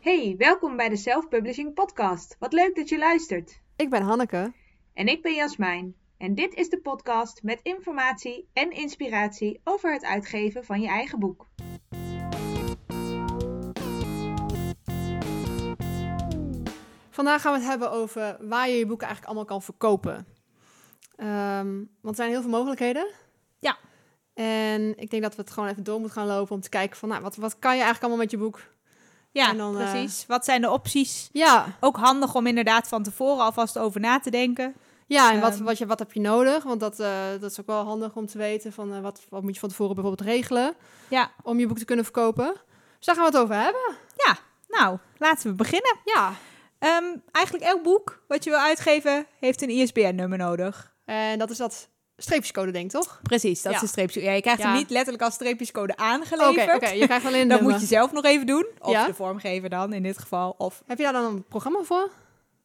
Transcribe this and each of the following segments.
Hey, welkom bij de Self Publishing Podcast. Wat leuk dat je luistert. Ik ben Hanneke. En ik ben Jasmijn. En dit is de podcast met informatie en inspiratie over het uitgeven van je eigen boek. Vandaag gaan we het hebben over waar je je boeken eigenlijk allemaal kan verkopen. Ehm, want er zijn heel veel mogelijkheden. Ja. En ik denk dat we het gewoon even door moeten gaan lopen om te kijken van, nou, wat, wat kan je eigenlijk allemaal met je boek? Ja, En dan, eh, precies. Wat zijn de opties? Ja, Ook handig om inderdaad van tevoren alvast over na te denken. ja en wat, Ehm. wat, je, wat heb je nodig? Want dat, eh, dat is ook wel handig om te weten van, eh, wat, wat moet je van tevoren bijvoorbeeld regelen Ja, om je boek te kunnen verkopen. Dus daar gaan we het over hebben. ja. Nou, laten we beginnen. Ja, Ehm, eigenlijk elk boek wat je wil uitgeven heeft een ISBN-nummer nodig. en dat is dat streepjescode denk ik, toch? Precies, dat Ja. is een streepje. Ja, je krijgt Ja. hem niet letterlijk als streepjescode Oké, aangeleverd. oké, je krijgt alleen een Dat moet je zelf nog even doen. Of Ja. de vormgever dan, in dit geval. Of Heb je daar dan een programma voor?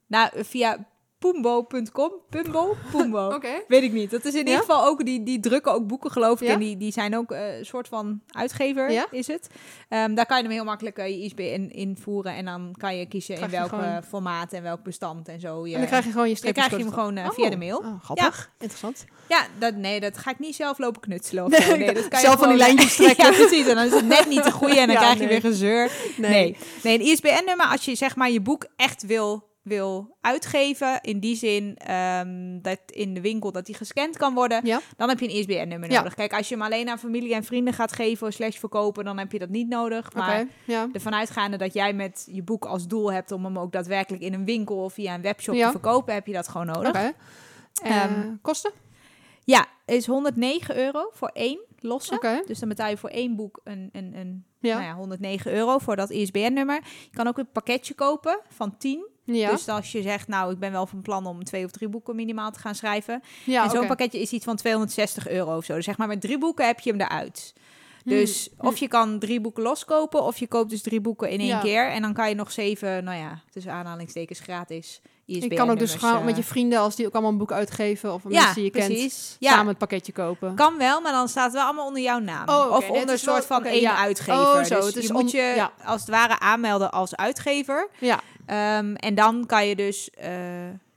nou, via poombo.com. Pumbo? Poombo. Oké. Weet ik niet. Dat is in Ja? ieder geval ook, die, die drukken ook boeken geloof ik. Ja? En die, die zijn ook eh, een soort van uitgever, Ja? is het. Ehm, daar kan je hem heel makkelijk eh, je ISBN invoeren. En dan kan je kiezen Krijg in welk gewoon- formaat en welk bestand en zo. Je, En dan krijg je gewoon je dan krijg je hem gewoon eh, Oh. via de mail. Oh, grappig. Interessant. Ja, dat, nee, dat ga ik niet zelf lopen knutselen of Nee, dat kan je zelf van die lijntjes trekken. ja, precies. En dan is het net niet de goede en dan krijg je nee. weer gezeur. Nee. Nee. nee, een ISBN-nummer als je zeg maar je boek echt wil, wil uitgeven. In die zin ehm, dat in de winkel dat die gescand kan worden. Ja. Dan heb je een ISBN-nummer Ja. nodig. Kijk, als je hem alleen aan familie en vrienden gaat geven slash verkopen, dan heb je dat niet nodig. Maar Oké, ja. ervan uitgaande dat jij met je boek als doel hebt om hem ook daadwerkelijk in een winkel of via een webshop te verkopen, heb je dat gewoon nodig. En Ehm, kosten? Ja, is 109 euro voor één losse. Dus dan betaal je voor één boek een, een, een Ja. nou ja, 109 euro voor dat ISBN-nummer. Je kan ook een pakketje kopen van 10. Ja. Dus als je zegt, nou, ik ben wel van plan om twee of drie boeken minimaal te gaan schrijven. ja, en zo'n pakketje is iets van 260 euro of zo. Dus zeg maar met drie boeken heb je hem eruit. Dus Hmm. of je kan drie boeken loskopen, of je koopt dus drie boeken in één Ja. keer. En dan kan je nog zeven, nou ja, tussen aanhalingstekens gratis ISBN Je kan ook dus gewoon eh, met je vrienden, als die ook allemaal een boek uitgeven, of ja, mensen die je kent, precies. Ja, samen het pakketje kopen. kan wel, maar dan staat het wel allemaal onder jouw naam. Oh. Of onder een soort van oké, één ja. uitgever. Oh, zo, Dus je on- moet je als het ware aanmelden als uitgever. Ja, Ehm, en dan kan je dus eh,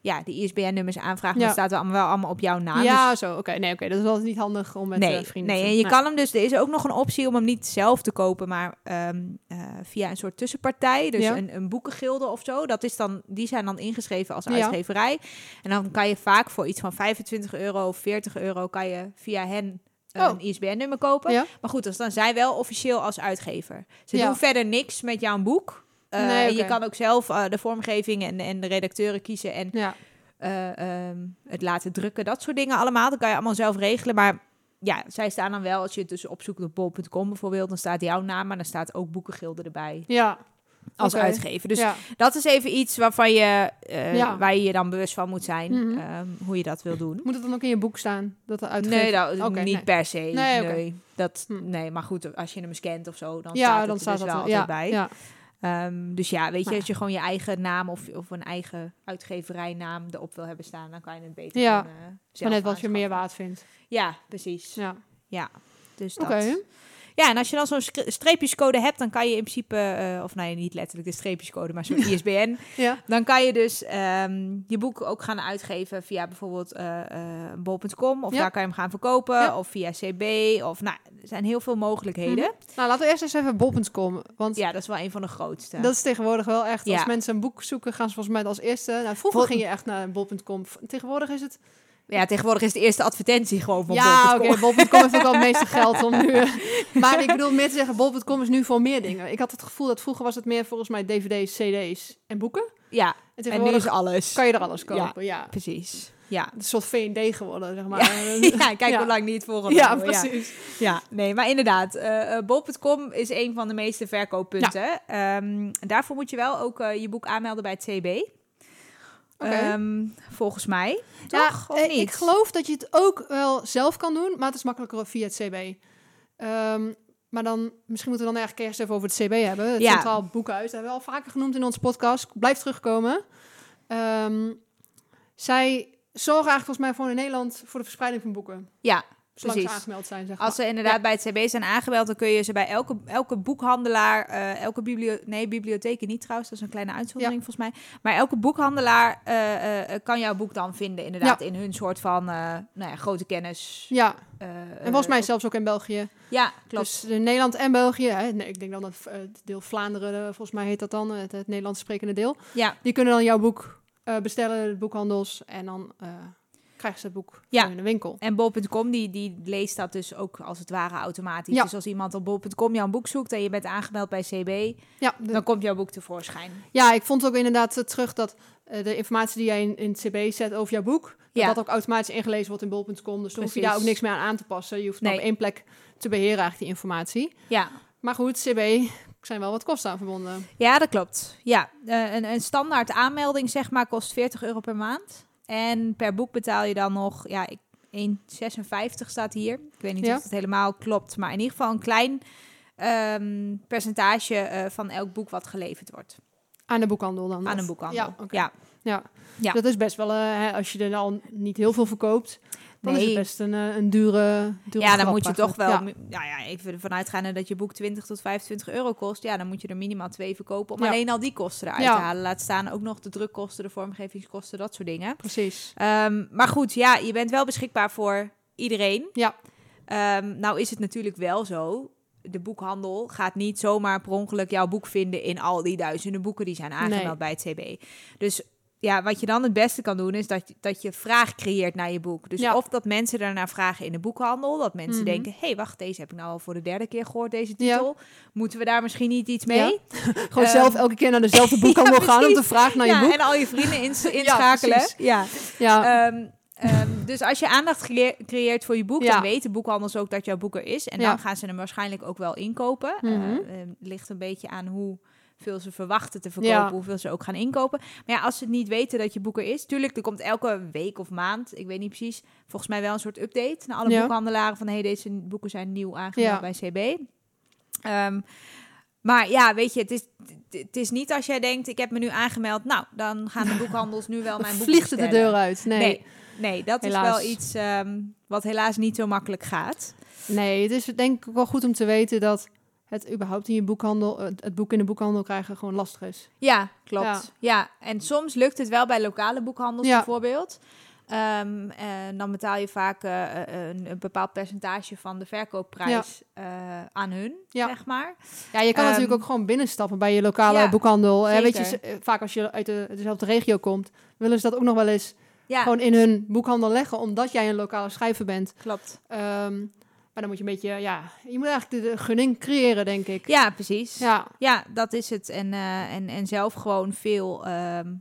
ja, de ISBN-nummers aanvragen. Ja. Dat staat wel allemaal, wel allemaal op jouw naam. ja Dus- zo. Oké, nee, oké. Dat is wel niet handig om met nee, eh, vrienden nee, te en je kan hem dus. Er is ook nog een optie om hem niet zelf te kopen, maar ehm, eh, via een soort tussenpartij. Dus Ja. een, een boekengilde of zo. Dat is dan, die zijn dan ingeschreven als Ja. uitgeverij. En dan kan je vaak voor iets van 25 euro of 40 euro kan je via hen eh, Oh. een ISBN-nummer kopen. Ja? Maar goed, dus dan zijn zij wel officieel als uitgever. Ze Ja. doen verder niks met jouw boek. Eh, Nee, Je kan ook zelf eh, de vormgeving en, en de redacteuren kiezen en Ja, eh, ehm, het laten drukken. Dat soort dingen allemaal. Dat kan je allemaal zelf regelen. Maar ja, zij staan dan wel, als je het dus opzoekt op bol.com bijvoorbeeld, dan staat jouw naam, maar dan staat ook boekengilde erbij ja. als uitgever. Dus ja. dat is even iets waarvan je, Ja. waar je je dan bewust van moet zijn, Mhm. ehm, hoe je dat wil doen. Moet het dan ook in je boek staan? Dat er uitgegeven... Nee, dat, niet nee. per se. Nee, dat, Hm. nee, maar goed, als je hem scant of zo, dan staat het dan er staat dus dat wel altijd bij. ja. Ehm, dus ja, weet je, als je gewoon je eigen naam of, of een eigen uitgeverijnaam erop wil hebben staan, dan kan je het beter Ja, gewoon, eh, Maar zelf net wat je meer waard vindt. Ja, precies. Ja. Ja, dus dat. Oké. Ja, en als je dan zo'n streepjescode hebt, dan kan je in principe, eh, of nee, niet letterlijk de streepjescode, maar zo'n ISBN, Ja. dan kan je dus ehm, je boek ook gaan uitgeven via bijvoorbeeld eh, eh, bol.com, of Ja. daar kan je hem gaan verkopen, Ja. of via CB, of nou, er zijn heel veel mogelijkheden. Nou, laten we eerst eens even bol.com. Want Ja, dat is wel een van de grootste. dat is tegenwoordig wel echt... Als Ja. mensen een boek zoeken, gaan ze volgens mij als eerste... Nou, vroeger Vol- ging je echt naar bol.com. Tegenwoordig is het... Ja, tegenwoordig is de eerste advertentie gewoon van ja, bol.com. oké, bol.com heeft ook wel het meeste geld om nu... maar ik bedoel meer te zeggen, bol.com is nu voor meer dingen. Ik had het gevoel dat vroeger was het meer volgens mij dvd's, cd's en boeken. Ja, En en nu is alles. kan je er alles kopen, ja. Precies. Ja. Het is een soort V&D geworden, zeg maar. ja, kijk Ja. hoe lang het volgen. Ja, precies. Ja, nee, maar inderdaad. eh eh, bol.com is een van de meeste verkooppunten. Ehm, daarvoor moet je wel ook eh, je boek aanmelden bij het CB. Ehm, volgens mij. Ja, Toch? Of eh, niet? ik geloof dat je het ook wel zelf kan doen, maar het is makkelijker via het CB. Ehm, maar dan, misschien moeten we dan eigenlijk eerst even over het CB hebben. Het Ja. Centraal Boekhuis. Dat hebben we al vaker genoemd in onze podcast. Blijft terugkomen. Ehm, zij zorgen eigenlijk volgens mij voor in Nederland voor de verspreiding van boeken. Ja, Zolang ze aangemeld zijn, zeg maar. Als ze inderdaad bij het CB zijn aangemeld, dan kun je ze bij elke, elke boekhandelaar, eh, elke bibliotheek, nee, bibliotheken niet trouwens, dat is een kleine uitzondering volgens mij. Maar elke boekhandelaar eh, eh, kan jouw boek dan vinden, inderdaad, in hun soort van nou ja, grote kennis. Ja, en volgens mij zelfs ook in België. Ja, klopt. Dus Nederland en België. Hè, nee, ik denk dan dat het deel Vlaanderen, volgens mij heet dat dan, het, het Nederlands sprekende deel. ja, Die kunnen dan jouw boek bestellen, de boekhandels. En dan krijgen ze het boek Ja. in de winkel. en bol.com die, die leest dat dus ook als het ware automatisch. Ja. Dus als iemand op bol.com jouw boek zoekt en je bent aangemeld bij CB, Ja, de- dan komt jouw boek tevoorschijn. ja, ik vond ook inderdaad eh, terug dat eh, de informatie die jij in, in het CB zet over jouw boek, Ja. dat dat ook automatisch ingelezen wordt in bol.com. Dus dan hoef je daar ook niks meer aan aan te passen. Je hoeft Nee. op één plek te beheren eigenlijk die informatie. Ja, Maar goed, CB zijn wel wat kosten aan verbonden. Ja, dat klopt. Ja, eh, een, een standaard aanmelding zeg maar kost 40 euro per maand. En per boek betaal je dan nog, ja, ik- 1,56 staat hier. Ik weet niet Ja. of het helemaal klopt, maar in ieder geval een klein ehm, percentage eh, van elk boek wat geleverd wordt Aan de boekhandel dan? aan een boekhandel. Ja, ja. Ja. Ja. dat is best wel, eh, hè, als je er al niet heel veel verkoopt, dan is het best een, eh, een dure, dure Ja, dan moet je toch wel, ja. ja, even ervan uitgaan dat je boek 20 tot 25 euro kost. Ja, dan moet je er minimaal twee verkopen om Ja. alleen al die kosten eruit Ja. te halen. Laat staan ook nog de drukkosten, de vormgevingskosten, dat soort dingen. Precies. Ehm, maar goed, ja, je bent wel beschikbaar voor iedereen. Ja. Ehm, nou is het natuurlijk wel zo. De boekhandel gaat niet zomaar per ongeluk jouw boek vinden in al die duizenden boeken die zijn aangemeld Nee. bij het CB. Dus ja, wat je dan het beste kan doen is dat, je- dat je vraag creëert naar je boek. Dus Ja. of dat mensen daarnaar vragen in de boekhandel. Dat mensen Mhm. denken, hé hey, wacht, deze heb ik nou al voor de derde keer gehoord, deze Ja. titel. Moeten we daar misschien niet iets mee? Ja. Gewoon Ehm, zelf elke keer naar dezelfde boekhandel gaan om te vragen naar je boek. en al je vrienden ins- inschakelen. ja. Ja, Ehm, ehm, dus als je aandacht creëert voor je boek, dan weten boekhandels ook dat jouw boek er is. En dan gaan ze hem waarschijnlijk ook wel inkopen. Ehm, ligt een beetje aan hoeveel ze verwachten te verkopen, Ja. hoeveel ze ook gaan inkopen. Maar ja, als ze niet weten dat je boek er is, tuurlijk, er komt elke week of maand, ik weet niet precies, volgens mij wel een soort update naar alle Ja. boekhandelaren van hey, deze boeken zijn nieuw aangemeld bij CB. Ehm, maar ja, weet je, het is, het is niet als jij denkt, ik heb me nu aangemeld, nou, dan gaan de boekhandels nu wel mijn boek vliegt het de deur uit. Nee. Nee, nee dat is wel iets ehm, wat helaas niet zo makkelijk gaat. Nee, het is denk ik wel goed om te weten dat het überhaupt in je boekhandel, het, het boek in de boekhandel krijgen gewoon lastig is. Ja, klopt. Ja. Ja, en soms lukt het wel bij lokale boekhandels Ja. bijvoorbeeld. Ehm, en dan betaal je vaak eh, eh, een, een bepaald percentage van de verkoopprijs eh, aan hun, Ja. zeg maar. Ja, je kan Ehm, natuurlijk ook gewoon binnenstappen bij je lokale ja, boekhandel. Hè, weet je, eh, vaak als je uit de, dezelfde regio komt, willen ze dat ook nog wel eens Ja, gewoon in hun boekhandel leggen, omdat jij een lokale schrijver bent. klopt. Ehm, maar dan moet je een beetje, ja, je moet eigenlijk de, de gunning creëren, denk ik. Ja, precies. Ja, Ja, dat is het. En, eh, en, en zelf gewoon veel ehm,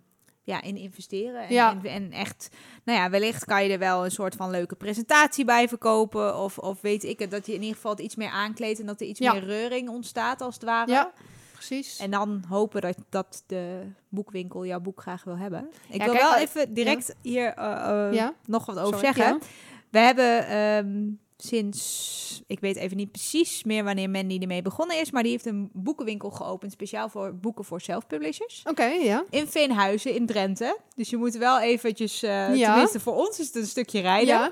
ja, in investeren. En, Ja. en, en echt, nou ja, wellicht kan je er wel een soort van leuke presentatie bij verkopen. Of, of weet ik het, dat je in ieder geval het iets meer aankleedt en dat er iets Ja. meer reuring ontstaat, als het ware. ja precies. En dan hopen dat, dat de boekwinkel jouw boek graag wil hebben. Ik Ja, wil kijk, wel eh, even direct hier eh, Ja. nog wat over Sorry, zeggen. We hebben ehm, sinds, ik weet even niet precies meer wanneer Mandy ermee begonnen is, maar die heeft een boekenwinkel geopend speciaal voor boeken voor self-publishers. Oké, ja. In Veenhuizen in Drenthe. Dus je moet wel eventjes, Ja. tenminste voor ons is het een stukje rijden. Ja,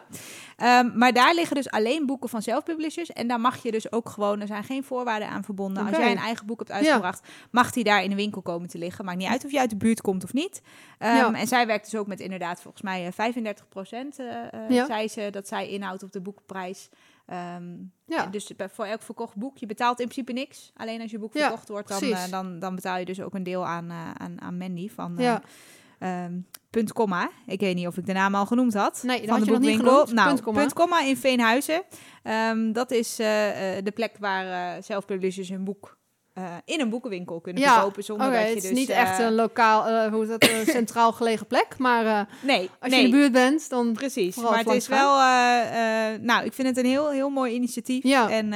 Ehm, maar daar liggen dus alleen boeken van self-publishers. En daar mag je dus ook gewoon, er zijn geen voorwaarden aan verbonden. Als jij een eigen boek hebt uitgebracht, mag die daar in de winkel komen te liggen. Maakt niet uit of je uit de buurt komt of niet. Ehm, Ja. En zij werkt dus ook met inderdaad volgens mij eh, 35 procent, Ja. zei ze, dat zij inhoudt op de boekprijs. Ehm, ja. Dus voor elk verkocht boek, je betaalt in principe niks. Alleen als je boek verkocht wordt, dan, eh, dan, dan betaal je dus ook een deel aan, eh, aan, aan Mandy van... eh, ja. Ehm, punt komma. Ik weet niet of ik de naam al genoemd had. Nee, van had de boekwinkel. genoemd. Nou, Punt komma. punt komma in Veenhuizen. Ehm, dat is eh, eh, de plek waar eh self-publishers hun boek in een boekenwinkel kunnen Ja, verkopen. Zonder dat je het is dus, niet echt een lokaal, hoe is dat, een centraal gelegen plek, maar Nee, als nee. je in de buurt bent, dan... Precies, maar het is wel... nou, ik vind het een heel, heel mooi initiatief. Ja. En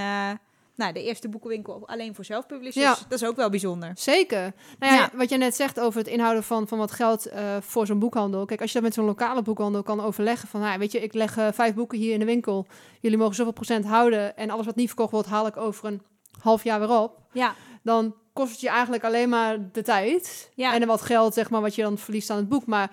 nou, de eerste boekenwinkel alleen voor self-publishers. Ja. Dat is ook wel bijzonder. Zeker. Nou ja, Ja. wat je net zegt over het inhouden van, van wat geld eh, voor zo'n boekhandel. Kijk, als je dat met zo'n lokale boekhandel kan overleggen van, nou, weet je, ik leg eh, vijf boeken hier in de winkel. Jullie mogen zoveel procent houden en alles wat niet verkocht wordt, haal ik over een half jaar weer op. Ja, Dan kost het je eigenlijk alleen maar de tijd Ja. en wat geld, zeg maar, wat je dan verliest aan het boek. Maar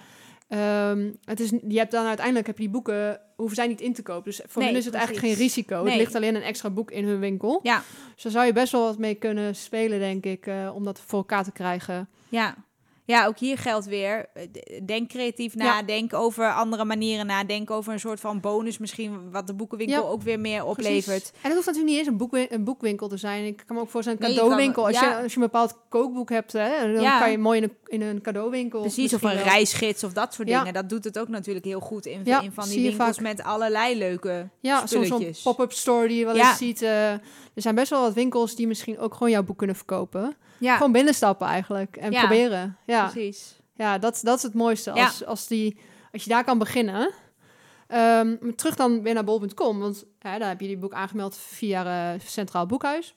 Ehm, het is, je hebt dan uiteindelijk heb je die boeken, hoeven zij niet in te kopen. Dus voor Nee, hen is het eigenlijk geen risico. Nee. Het ligt alleen een extra boek in hun winkel. Ja, Dus daar zou je best wel wat mee kunnen spelen, denk ik, eh, om dat voor elkaar te krijgen. ja. Ja, ook hier geldt weer, eh, denk creatief na, Ja. denk over andere manieren na, denk over een soort van bonus misschien, wat de boekenwinkel Ja, ook weer meer Precies. oplevert. En het hoeft natuurlijk niet eens een, boekwin- een boekwinkel te zijn. Ik kan me ook voorstellen, een Nee, je kan- cadeauwinkel. als, je, als je een bepaald kookboek hebt, hè, dan kan je mooi in een, in een cadeauwinkel. Precies, of een wel. reisgids of dat soort dingen. Dat doet het ook natuurlijk heel goed in, in van die winkels vaak. met allerlei leuke Ja, zo'n spulletjes. pop-up store die je wel eens ziet. eh, er zijn best wel wat winkels die misschien ook gewoon jouw boek kunnen verkopen. Ja, Gewoon binnenstappen eigenlijk en Ja. proberen. Ja, precies. ja dat, dat is het mooiste. Ja. Als, als, die, als je daar kan beginnen. Ehm, terug dan weer naar bol.com. Want hè, daar heb je die boek aangemeld via eh, Centraal Boekhuis.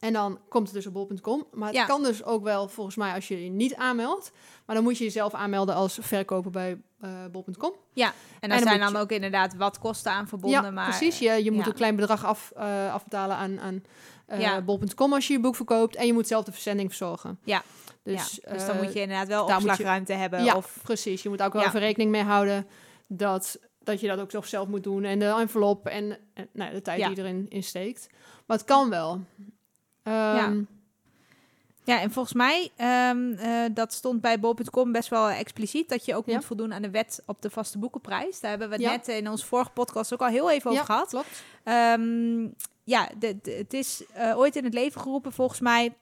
En dan komt het dus op bol.com. Maar het Ja. kan dus ook wel volgens mij als je je niet aanmeldt. Maar dan moet je jezelf aanmelden als verkoper bij eh, bol.com. En dan daar zijn dan ook inderdaad wat kosten aan verbonden. ja, maar, precies. Je, je moet ja. een klein bedrag af, eh, afbetalen aan, aan eh, Ja. bol.com als je je boek verkoopt. En je moet zelf de verzending verzorgen. Ja. Dus, ja, dus dan moet je inderdaad wel je- opslagruimte hebben. ja, Of, precies. Je moet ook wel Ja. even rekening mee houden dat, dat je dat ook toch zelf moet doen. En de envelop en, en nou, de tijd Ja. die erin in steekt. Maar het kan wel. Ehm, ja, en volgens mij, ehm, eh, dat stond bij bol.com best wel expliciet, dat je ook Ja. moet voldoen aan de wet op de vaste boekenprijs. Daar hebben we het Ja. net in onze vorige podcast ook al heel even over gehad. klopt. Ehm, ja, het is eh, ooit in het leven geroepen volgens mij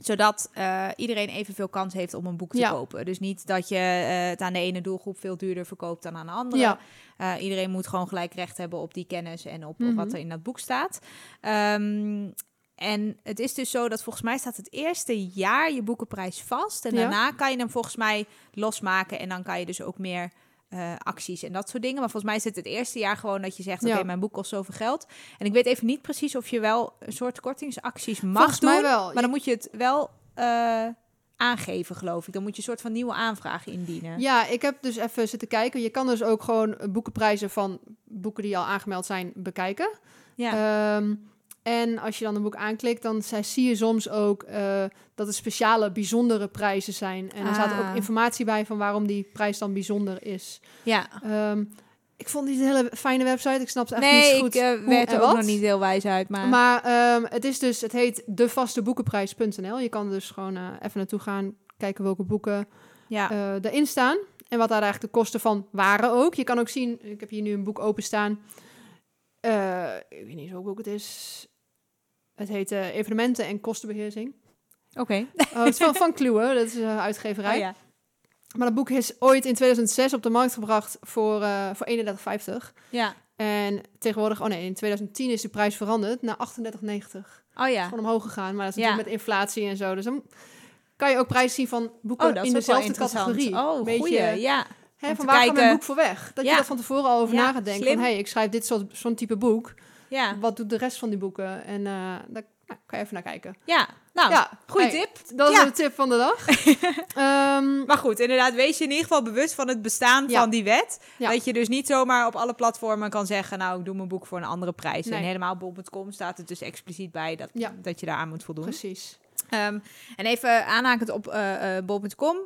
zodat eh, iedereen evenveel kans heeft om een boek te Ja. kopen. Dus niet dat je het aan de ene doelgroep veel duurder verkoopt dan aan de andere. Ja. Iedereen moet gewoon gelijk recht hebben op die kennis en op, op Mhm. wat er in dat boek staat. Ehm, en het is dus zo dat volgens mij staat het eerste jaar je boekenprijs vast. En Ja. daarna kan je hem volgens mij losmaken. En dan kan je dus ook meer eh, acties en dat soort dingen. Maar volgens mij is het het eerste jaar gewoon dat je zegt... oké, mijn boek kost zoveel geld. En ik weet even niet precies of je wel een soort kortingsacties mag Volgens doen. mij wel. Maar dan moet je het wel eh, aangeven, geloof ik. Dan moet je een soort van nieuwe aanvraag indienen. Ja, ik heb dus even zitten kijken. Je kan dus ook gewoon boekenprijzen van boeken die al aangemeld zijn bekijken. Ja. Ehm, en als je dan een boek aanklikt, dan zie je soms ook eh, dat het speciale, bijzondere prijzen zijn. En er staat Ah. ook informatie bij van waarom die prijs dan bijzonder is. ja. Ehm, ik vond die een hele fijne website. Ik snapte echt Nee, niet goed ik eh, hoe werd en er ook nog niet heel wijs uit. Maar, Maar ehm, het is dus, het heet devasteboekenprijs.nl. Je kan dus gewoon eh, even naartoe gaan, kijken welke boeken ja. erin staan. En wat daar eigenlijk de kosten van waren ook. Je kan ook zien, ik heb hier nu een boek openstaan. Ik weet niet zo boek het is. Het heet eh, Evenementen en Kostenbeheersing. Oké. Oh, het is van, van Kluwer, dat is een uitgeverij. Oh, ja. Maar dat boek is ooit in 2006 op de markt gebracht voor, eh voor 31,50. ja. En tegenwoordig, oh nee, in 2010 is de prijs veranderd naar 38,90. Oh ja. Gewoon omhoog gegaan, maar dat is Ja. natuurlijk met inflatie en zo. Dus dan kan je ook prijzen zien van boeken Oh, dat is in dezelfde categorie. Oh, beetje, goeie. Ja. Hè, van waar gaat mijn kijken- boek voor weg? Dat Ja. je dat van tevoren al over Ja, na gaat denken. Van, hé, hey, ik schrijf dit soort, zo'n type boek. Ja. Wat doet de rest van die boeken? En eh, daar nou, kan je even naar kijken. Ja. Nou, ja, goeie hey, tip. Dat is de tip van de dag. Ehm, Maar goed, inderdaad, wees je in ieder geval bewust van het bestaan van die wet. Dat je dus niet zomaar op alle platformen kan zeggen... nou, ik doe mijn boek voor een andere prijs. Nee. En helemaal bol.com staat het dus expliciet bij... dat, Ja. dat je daaraan moet voldoen. precies. Ehm, en even aanhakend op eh, eh, bol.com.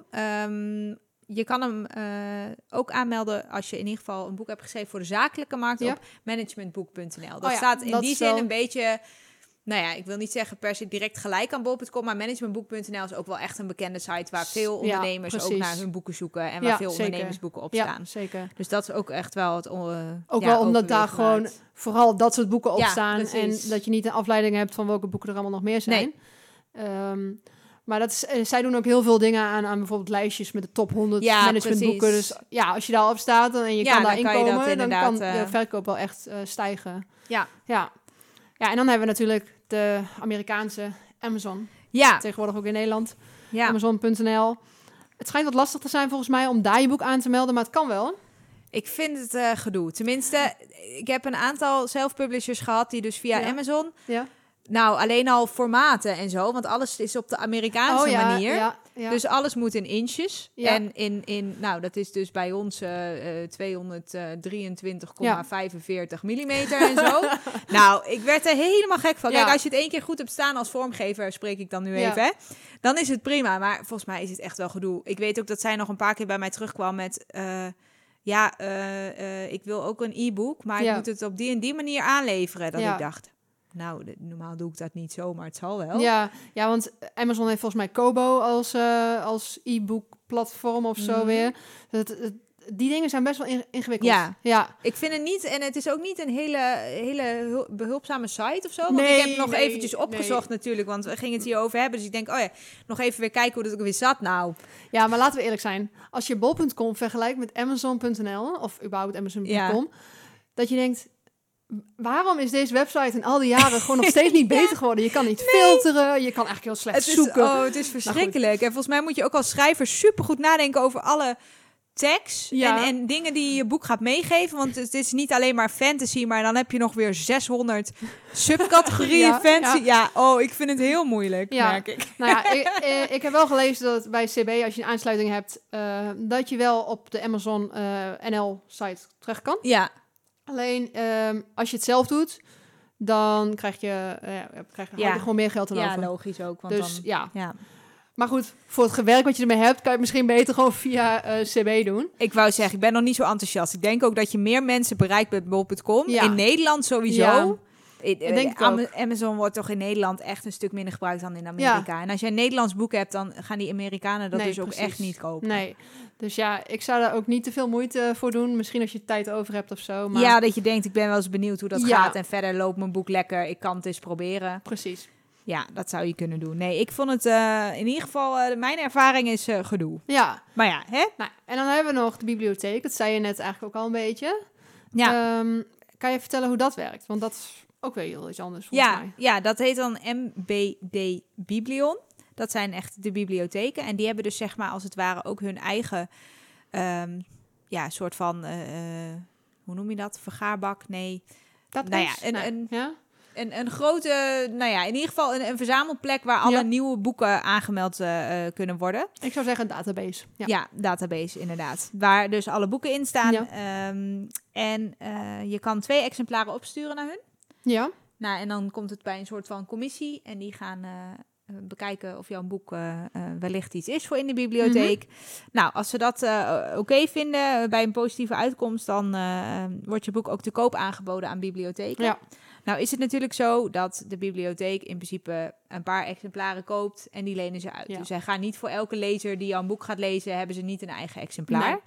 je kan hem eh, ook aanmelden als je in ieder geval een boek hebt geschreven voor de zakelijke markt Ja. op managementboek.nl. Dat Oh ja, staat in dat die zin wel- een beetje, nou ja, ik wil niet zeggen per se direct gelijk aan bol.com, maar managementboek.nl is ook wel echt een bekende site waar veel Ja, ondernemers ook naar hun boeken zoeken en waar veel zeker. ondernemersboeken op Ja, staan. zeker. Dus dat is ook echt wel het. eh, Ook wel omdat daar gewoon vooral dat soort boeken op staan. En dat je niet een afleiding hebt van welke boeken er allemaal nog meer zijn. Ehm, maar dat is, eh, zij doen ook heel veel dingen aan, aan bijvoorbeeld lijstjes met de top 100 Ja, managementboeken. precies. Dus ja, als je daarop staat dan- en je Ja, kan daarin kan je dat komen, dan kan de eh, verkoop wel echt eh, stijgen. Ja. ja. Ja, en dan hebben we natuurlijk de Amerikaanse Amazon. Ja, Tegenwoordig ook in Nederland. ja. Amazon.nl. Het schijnt wat lastig te zijn volgens mij om daar je boek aan te melden, maar het kan wel. Ik vind het gedoe. Tenminste, ik heb een aantal self-publishers gehad die dus via Ja. Amazon Ja. Nou, alleen al formaten en zo, want alles is op de Amerikaanse oh ja, manier. ja, ja. Dus alles moet in inches. En in, in, nou, dat is dus bij ons eh eh 223,45 millimeter en zo. nou, ik werd er helemaal gek van. Kijk, als je het één keer goed hebt staan als vormgever, spreek ik dan nu even, hè, dan is het prima. Maar volgens mij is het echt wel gedoe. Ik weet ook dat zij nog een paar keer bij mij terugkwam met... eh, ja, eh, eh, ik wil ook een e-book, maar ik moet het op die en die manier aanleveren. Dat ik dacht, nou, de- normaal doe ik dat niet zo, maar het zal wel. Ja, ja, want Amazon heeft volgens mij Kobo als, eh, als e-book platform of zo Mhm. weer. Dat, het- die dingen zijn best wel in- ingewikkeld. Ja. ja. Ik vind het niet, en het is ook niet een hele, hele hul- behulpzame site of zo. Want Nee, ik heb nog nee, eventjes opgezocht natuurlijk, want we gingen het hier over hebben. Dus ik denk, oh ja, nog even weer kijken hoe dat ook weer zat nou. Ja, maar laten we eerlijk zijn. Als je bol.com vergelijkt met Amazon.nl, of überhaupt Amazon.com, dat je denkt, waarom is deze website in al die jaren gewoon nog steeds niet beter geworden? Je kan niet filteren, je kan eigenlijk heel slecht Het is, zoeken. oh, het is verschrikkelijk. En volgens mij moet je ook als schrijver supergoed nadenken over alle tags Ja. en, en dingen die je je boek gaat meegeven. Want het is niet alleen maar fantasy, maar dan heb je nog weer 600 subcategorieën Ja, fantasy. Ja. oh, ik vind het heel moeilijk, Ja. merk ik. Nou ja, ik, eh, ik heb wel gelezen dat bij CB, als je een aansluiting hebt, eh, dat je wel op de Amazon eh, NL-site terecht kan. Ja, Alleen ehm, als je het zelf doet, dan krijg je, eh, krijg je Ja. gewoon meer geld ja over. logisch ook. Want Dus dan, ja, ja. maar goed, voor het gewerk wat je ermee hebt, kan je het misschien beter gewoon via eh, CB doen. Ik wou zeggen, ik ben nog niet zo enthousiast. Ik denk ook dat je meer mensen bereikt met bol.com. Ja. In Nederland sowieso. Ik Ik denk Am- Amazon wordt toch in Nederland echt een stuk minder gebruikt dan in Amerika. En als je een Nederlands boek hebt, dan gaan die Amerikanen dat Nee, dus ook precies. echt niet kopen. Nee, dus ja, ik zou daar ook niet te veel moeite voor doen. Misschien als je tijd over hebt of zo. Maar Ja, dat je denkt, ik ben wel eens benieuwd hoe dat Ja. gaat. En verder loopt mijn boek lekker. Ik kan het eens proberen. precies. Ja, dat zou je kunnen doen. Nee, ik vond het eh, in ieder geval, eh, mijn ervaring is eh, gedoe. Ja, Maar ja, hè? nou, en dan hebben we nog de bibliotheek. Dat zei je net eigenlijk ook al een beetje. Ja. Ehm, kan je vertellen hoe dat werkt? Want dat is ook weer heel iets anders volgens Ja, mij. ja, dat heet dan MBD Biblion. Dat zijn echt de bibliotheken. En die hebben dus zeg maar als het ware ook hun eigen, ehm, ja, soort van, eh, eh, hoe noem je dat? Vergaarbak? Nee. Dat Nou ja, is- een- nou, een- ja? Een, een grote, nou ja, in ieder geval een, een verzamelplek waar alle Ja. nieuwe boeken aangemeld eh, kunnen worden. Ik zou zeggen een database. Ja. Ja. database inderdaad. Waar dus alle boeken in staan. Ja. Ehm, en je kan twee exemplaren opsturen naar hun. Ja. Nou, en dan komt het bij een soort van commissie. En die gaan eh, eh, bekijken of jouw boek eh, wellicht iets is voor in de bibliotheek. Mhm. Nou, als ze dat oké vinden bij een positieve uitkomst, dan wordt je boek ook te koop aangeboden aan bibliotheken. Ja. Nou is het natuurlijk zo dat de bibliotheek in principe een paar exemplaren koopt en die lenen ze uit. Ja. Dus zij gaan niet voor elke lezer die jouw boek gaat lezen, hebben ze niet een eigen exemplaar.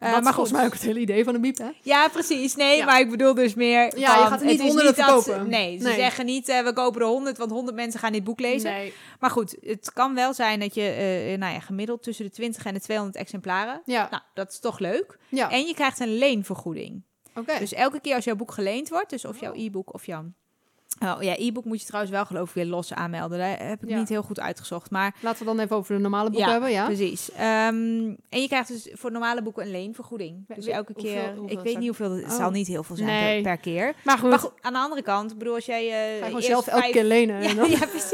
Nee. Is maar volgens mij ook het hele idee van de biep, hè? Ja, precies. Nee, Ja. maar ik bedoel dus meer. Ja, je gaat niet het is honderden dat ze- nee, ze Nee. zeggen niet eh, we kopen er honderd, want honderd mensen gaan dit boek lezen. Nee. Maar goed, het kan wel zijn dat je eh, nou ja, gemiddeld tussen de 20 en de 200 exemplaren. Ja. Nou, dat is toch leuk. Ja. En je krijgt een leenvergoeding. Dus elke keer als jouw boek geleend wordt, dus of jouw e-book of jouw. Oh ja, e-book moet je trouwens wel geloof ik weer los aanmelden. Daar heb ik Ja. niet heel goed uitgezocht. Maar Laten we dan even over de normale boeken Ja, hebben, ja? precies. Ehm, en je krijgt dus voor normale boeken een leenvergoeding. Dus elke keer, hoeveel ik weet niet hoeveel, het Oh. zal niet heel veel zijn per- Nee. per, keer. Maar goed, Maar goed, aan de andere kant, bedoel, als jij... ga je gewoon zelf elke vijf- keer lenen. Ja, ja, precies.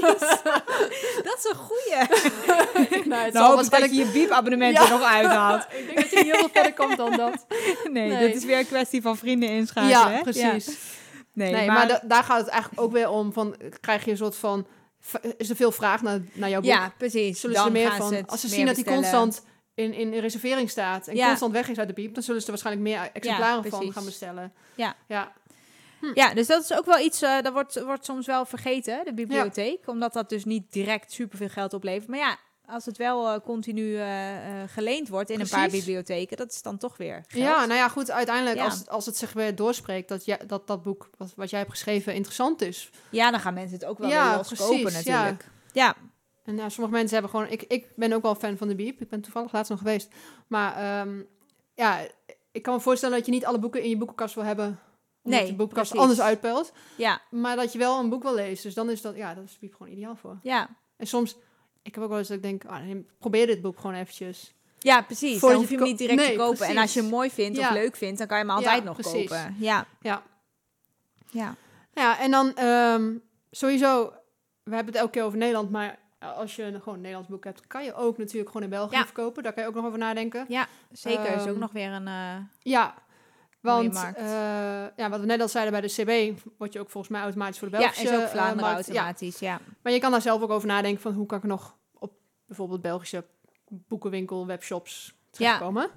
dat is een goeie. nou, het hoop ik dat je je biepabonnement er nog uithaalt. ik denk dat je niet heel veel verder komt dan dat. Nee, Nee. dat is weer een kwestie van vrienden inschakelen. Ja, hè? precies. Nee, Nee, maar, da- daar gaat het eigenlijk ook weer om van, krijg je een soort van, is er veel vraag naar, naar jouw boek? ja, precies. zullen Dan ze er meer van, als ze zien dat die constant in, in reservering staat en Ja. constant weg is uit de piep, dan zullen ze er waarschijnlijk meer exemplaren van gaan bestellen. Ja. Ja, Ja, dus dat is ook wel iets, eh, dat wordt, wordt soms wel vergeten, de bibliotheek. Omdat dat dus niet direct superveel geld oplevert. Maar ja, als het wel eh, continu eh, eh, geleend wordt in een paar bibliotheken, dat is dan toch weer geld. ja nou ja, goed, uiteindelijk Ja. als, als het zich weer doorspreekt dat jij, dat, dat boek wat, wat jij hebt geschreven interessant is. Ja, dan gaan mensen het ook wel Ja, weer precies, natuurlijk. Ja. En ja, sommige mensen hebben gewoon, ik, ik ben ook wel fan van de biep, ik ben toevallig laatst nog geweest. Maar ehm, ja, ik kan me voorstellen dat je niet alle boeken in je boekenkast wil hebben. Omdat Nee, je boekenkast precies. anders uitpelt. ja, Maar dat je wel een boek wil lezen. Dus dan is dat, ja, dat is de biep gewoon ideaal voor. ja. En soms, ik heb ook wel eens dat ik denk, ah, probeer dit boek gewoon eventjes. Ja, precies. Voordat Dan je hoef je hem niet direct Nee, te kopen. En als je hem mooi vindt Ja. of leuk vindt, dan kan je hem altijd Ja, nog precies. kopen. Ja, Ja. ja. Ja, en dan ehm, sowieso we hebben het elke keer over Nederland, maar als je een gewoon een Nederlands boek hebt, kan je ook natuurlijk gewoon in België Ja. verkopen. Daar kan je ook nog over nadenken. Ja, zeker. is ook Ehm, nog weer een... eh, Ja, want eh, ja, wat we net al zeiden bij de CB, word je ook volgens mij automatisch voor de ja, Belgische is ook eh, Vlaanderen. Ja, automatisch, ja. maar je kan daar zelf ook over nadenken van hoe kan ik nog op bijvoorbeeld Belgische boekenwinkel, webshops terechtkomen.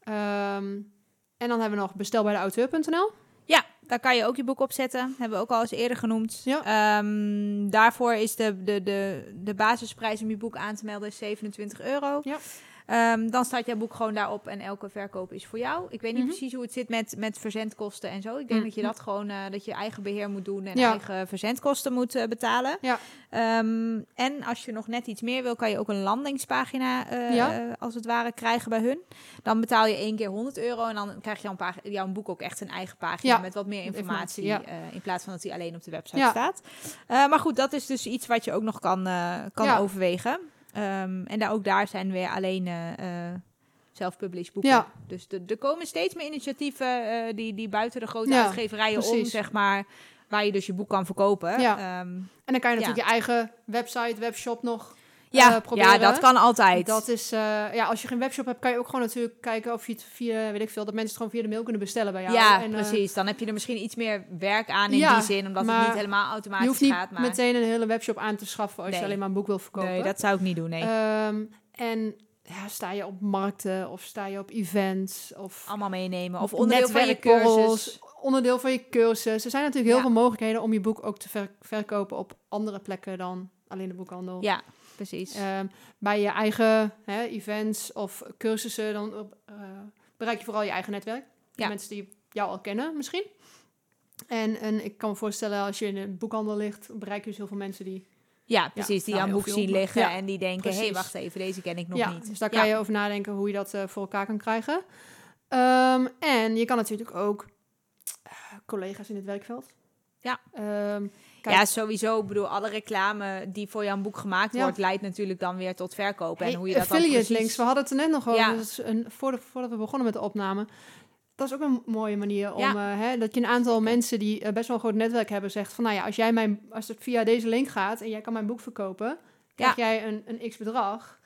Ehm, en dan hebben we nog bestel bij de auteur.nl. Ja, daar kan je ook je boek op zetten. Hebben we ook al eens eerder genoemd. Ja. Ehm, daarvoor is de, de, de, de basisprijs om je boek aan te melden is 27 euro. Ja. Ehm, dan staat jouw boek gewoon daarop en elke verkoop is voor jou. Ik weet niet Mhm. precies hoe het zit met, met verzendkosten en zo. Ik denk Mhm. dat je dat gewoon, eh, dat je eigen beheer moet doen en Ja. eigen verzendkosten moet eh, betalen. Ja. Ehm, en als je nog net iets meer wil, kan je ook een landingspagina eh, Ja. als het ware krijgen bij hun. Dan betaal je één keer 100 euro en dan krijg je jouw, pag- jouw boek ook echt een eigen pagina met wat meer informatie. in plaats van dat hij alleen op de website staat. Maar goed, dat is dus iets wat je ook nog kan, kan Ja. overwegen. Ehm, en daar, ook daar zijn weer alleen eh, eh, self-published boeken. Ja. Dus de- er komen steeds meer initiatieven eh, die, die buiten de grote Ja, uitgeverijen om, zeg maar, waar je dus je boek kan verkopen. Ja. Ehm, En dan kan je Ja. natuurlijk je eigen website, webshop nog ja, eh, proberen. ja, dat kan altijd. Dat is, eh, ja, als je geen webshop hebt, kan je ook gewoon natuurlijk kijken of je het via, weet ik veel, dat mensen het gewoon via de mail kunnen bestellen bij jou. ja, En, eh, precies. Dan heb je er misschien iets meer werk aan in Ja, die zin, omdat het niet helemaal je automatisch hoeft niet gaat. Maar meteen een hele webshop aan te schaffen als Nee. je alleen maar een boek wil verkopen. nee, dat zou ik niet doen. Nee, Ehm, en ja, sta je op markten of sta je op events of allemaal meenemen of onderdeel van je netwerkborrels, cursus. onderdeel van je cursus. Er zijn natuurlijk heel Ja. veel mogelijkheden om je boek ook te ver- verkopen op andere plekken dan alleen de boekhandel. Ja, precies. Ehm, bij je eigen hè, events of cursussen, dan eh, bereik je vooral je eigen netwerk. De Ja. Mensen die jou al kennen misschien. En, en ik kan me voorstellen, als je in een boekhandel ligt, bereik je dus heel veel mensen die... ja, precies. die nou, aan heel boek zien liggen ja, en die denken, hé, hey, wacht even, deze ken ik nog ja, niet. dus daar kan je over nadenken hoe je dat eh, voor elkaar kan krijgen. Ehm, en je kan natuurlijk ook eh, collega's in het werkveld. Ja. Ehm, kijk, Ja, sowieso. Ik bedoel, alle reclame die voor jouw boek gemaakt Ja. wordt, leidt natuurlijk dan weer tot verkopen. Hey, en hoe je dat dan affiliate precies... links, we hadden het er net nog over. Ja. Is een, voordat, voordat we begonnen met de opname. Dat is ook een mooie manier om Ja. eh, hè, dat je een aantal mensen die eh, best wel een groot netwerk hebben, zegt van nou ja, als jij mijn als het via deze link gaat en jij kan mijn boek verkopen, krijg jij een, een x bedrag.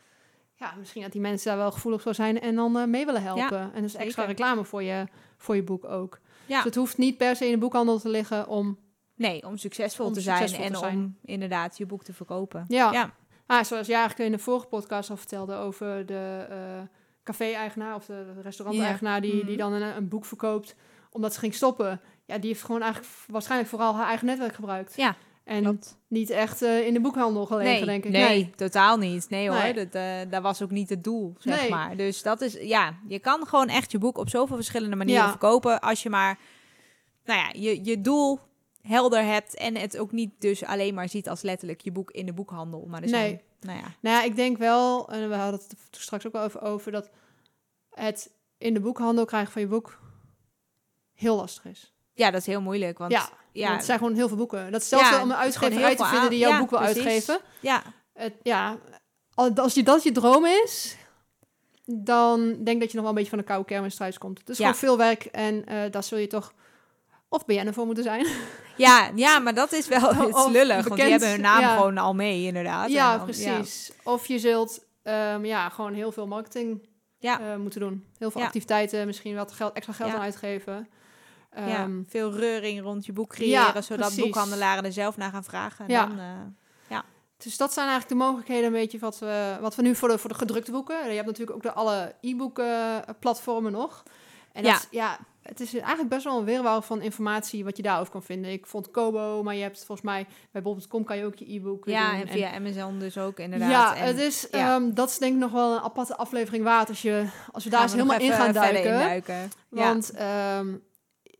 Ja, misschien dat die mensen daar wel gevoelig voor zijn en dan eh, mee willen helpen. en dus extra reclame voor je, voor je boek ook. Ja. Dus het hoeft niet per se in de boekhandel te liggen om. Nee, om succesvol Om te zijn succesvol en te zijn. om inderdaad je boek te verkopen. Ja. Ja. Ah, zoals jij eigenlijk in de vorige podcast al vertelde over de eh, café-eigenaar of de restaurant-eigenaar die, Mhm. die dan een, een boek verkoopt omdat ze ging stoppen. Ja, die heeft gewoon eigenlijk waarschijnlijk vooral haar eigen netwerk gebruikt. Ja, En klopt. niet echt eh, in de boekhandel gelegen, Nee, denk ik. nee, totaal niet. Nee hoor, Nee. Dat, eh, dat was ook niet het doel, zeg maar. Dus dat is, ja, je kan gewoon echt je boek op zoveel verschillende manieren Ja. verkopen als je maar, nou ja, je, je doel helder hebt en het ook niet dus alleen maar ziet als letterlijk je boek in de boekhandel. Maar Nee. nou ja, Nou ja, ik denk wel, en we hadden het straks ook wel over, over dat het in de boekhandel krijgen van je boek heel lastig is. ja, dat is heel moeilijk, want ja, ja, want het zijn gewoon heel veel boeken. Dat is zelfs Ja, om een uitgever uit te vinden aan- die jouw ja, boek wil precies. uitgeven. ja, Het, ja, al- als je, dat je droom is, dan denk ik dat je nog wel een beetje van de koude kermis thuis komt. Het is gewoon veel werk en eh daar zul je toch of BN'er voor moeten zijn. ja, ja, maar dat is wel Of lullig, want die hebben hun naam ja. gewoon al mee, inderdaad. ja, dan- precies. Of je zult ehm, ja, gewoon heel veel marketing Ja. eh, moeten doen. Heel veel Ja. activiteiten, misschien wat geld, extra geld Ja. aan uitgeven. Ja, Ehm, veel reuring rond je boek creëren, Ja, zodat precies. boekhandelaren er zelf naar gaan vragen. En Ja. dan, eh, Dus dat zijn eigenlijk de mogelijkheden een beetje wat we, wat we nu voor de, voor de gedrukte boeken. Je hebt natuurlijk ook de alle e-book eh, platformen nog. En dat Ja. ja, het is eigenlijk best wel een weerwaar van informatie wat je daarover kan vinden. Ik vond Kobo, maar je hebt volgens mij bij bol.com kan je ook je e-book ja, doen. en via Amazon dus ook inderdaad. Ja, En het is, ja. ehm, dat is denk ik nog wel een aparte aflevering waard als, je, als we daar eens helemaal in gaan duiken. Ja. Want ehm,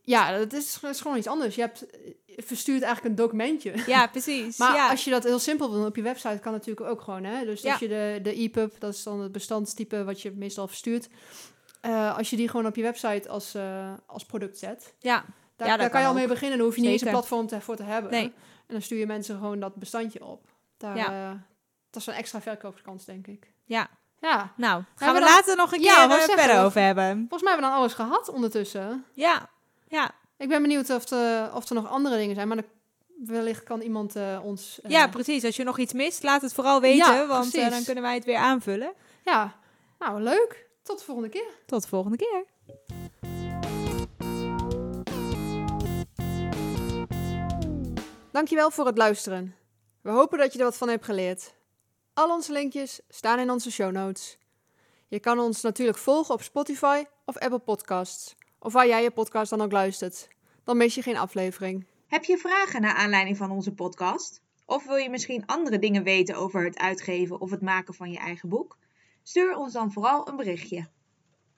ja, is, dat is gewoon iets anders. Je hebt, je verstuurt eigenlijk een documentje. ja, precies. Maar ja. als je dat heel simpel wil doen op je website, kan natuurlijk ook gewoon. Hè? Dus Ja. als je de, de EPUB, dat is dan het bestandstype wat je meestal verstuurt. Eh, als je die gewoon op je website als, eh, als product zet, ja. daar, Ja, kan je al mee beginnen. Dan hoef je niet eens een platform te, voor te hebben. Nee. En dan stuur je mensen gewoon dat bestandje op. Daar, Ja. eh, dat is een extra verkoopkans, denk ik. ja, Ja, nou, gaan we we dan- later nog een Ja, keer zeggen. verder over hebben. volgens mij hebben we dan alles gehad ondertussen. Ja, ja, Ik ben benieuwd of, er- of er nog andere dingen zijn. Maar dan wellicht kan iemand ons... Ja, precies. Als je nog iets mist, laat het vooral weten, Ja, want dan kunnen wij het weer aanvullen. ja, nou leuk. Tot de volgende keer. Tot de volgende keer. Dankjewel voor het luisteren. We hopen dat je er wat van hebt geleerd. Al onze linkjes staan in onze show notes. Je kan ons natuurlijk volgen op Spotify of Apple Podcasts, of waar jij je podcast dan ook luistert. Dan mis je geen aflevering. Heb je vragen naar aanleiding van onze podcast? Of wil je misschien andere dingen weten over het uitgeven of het maken van je eigen boek? Stuur ons dan vooral een berichtje.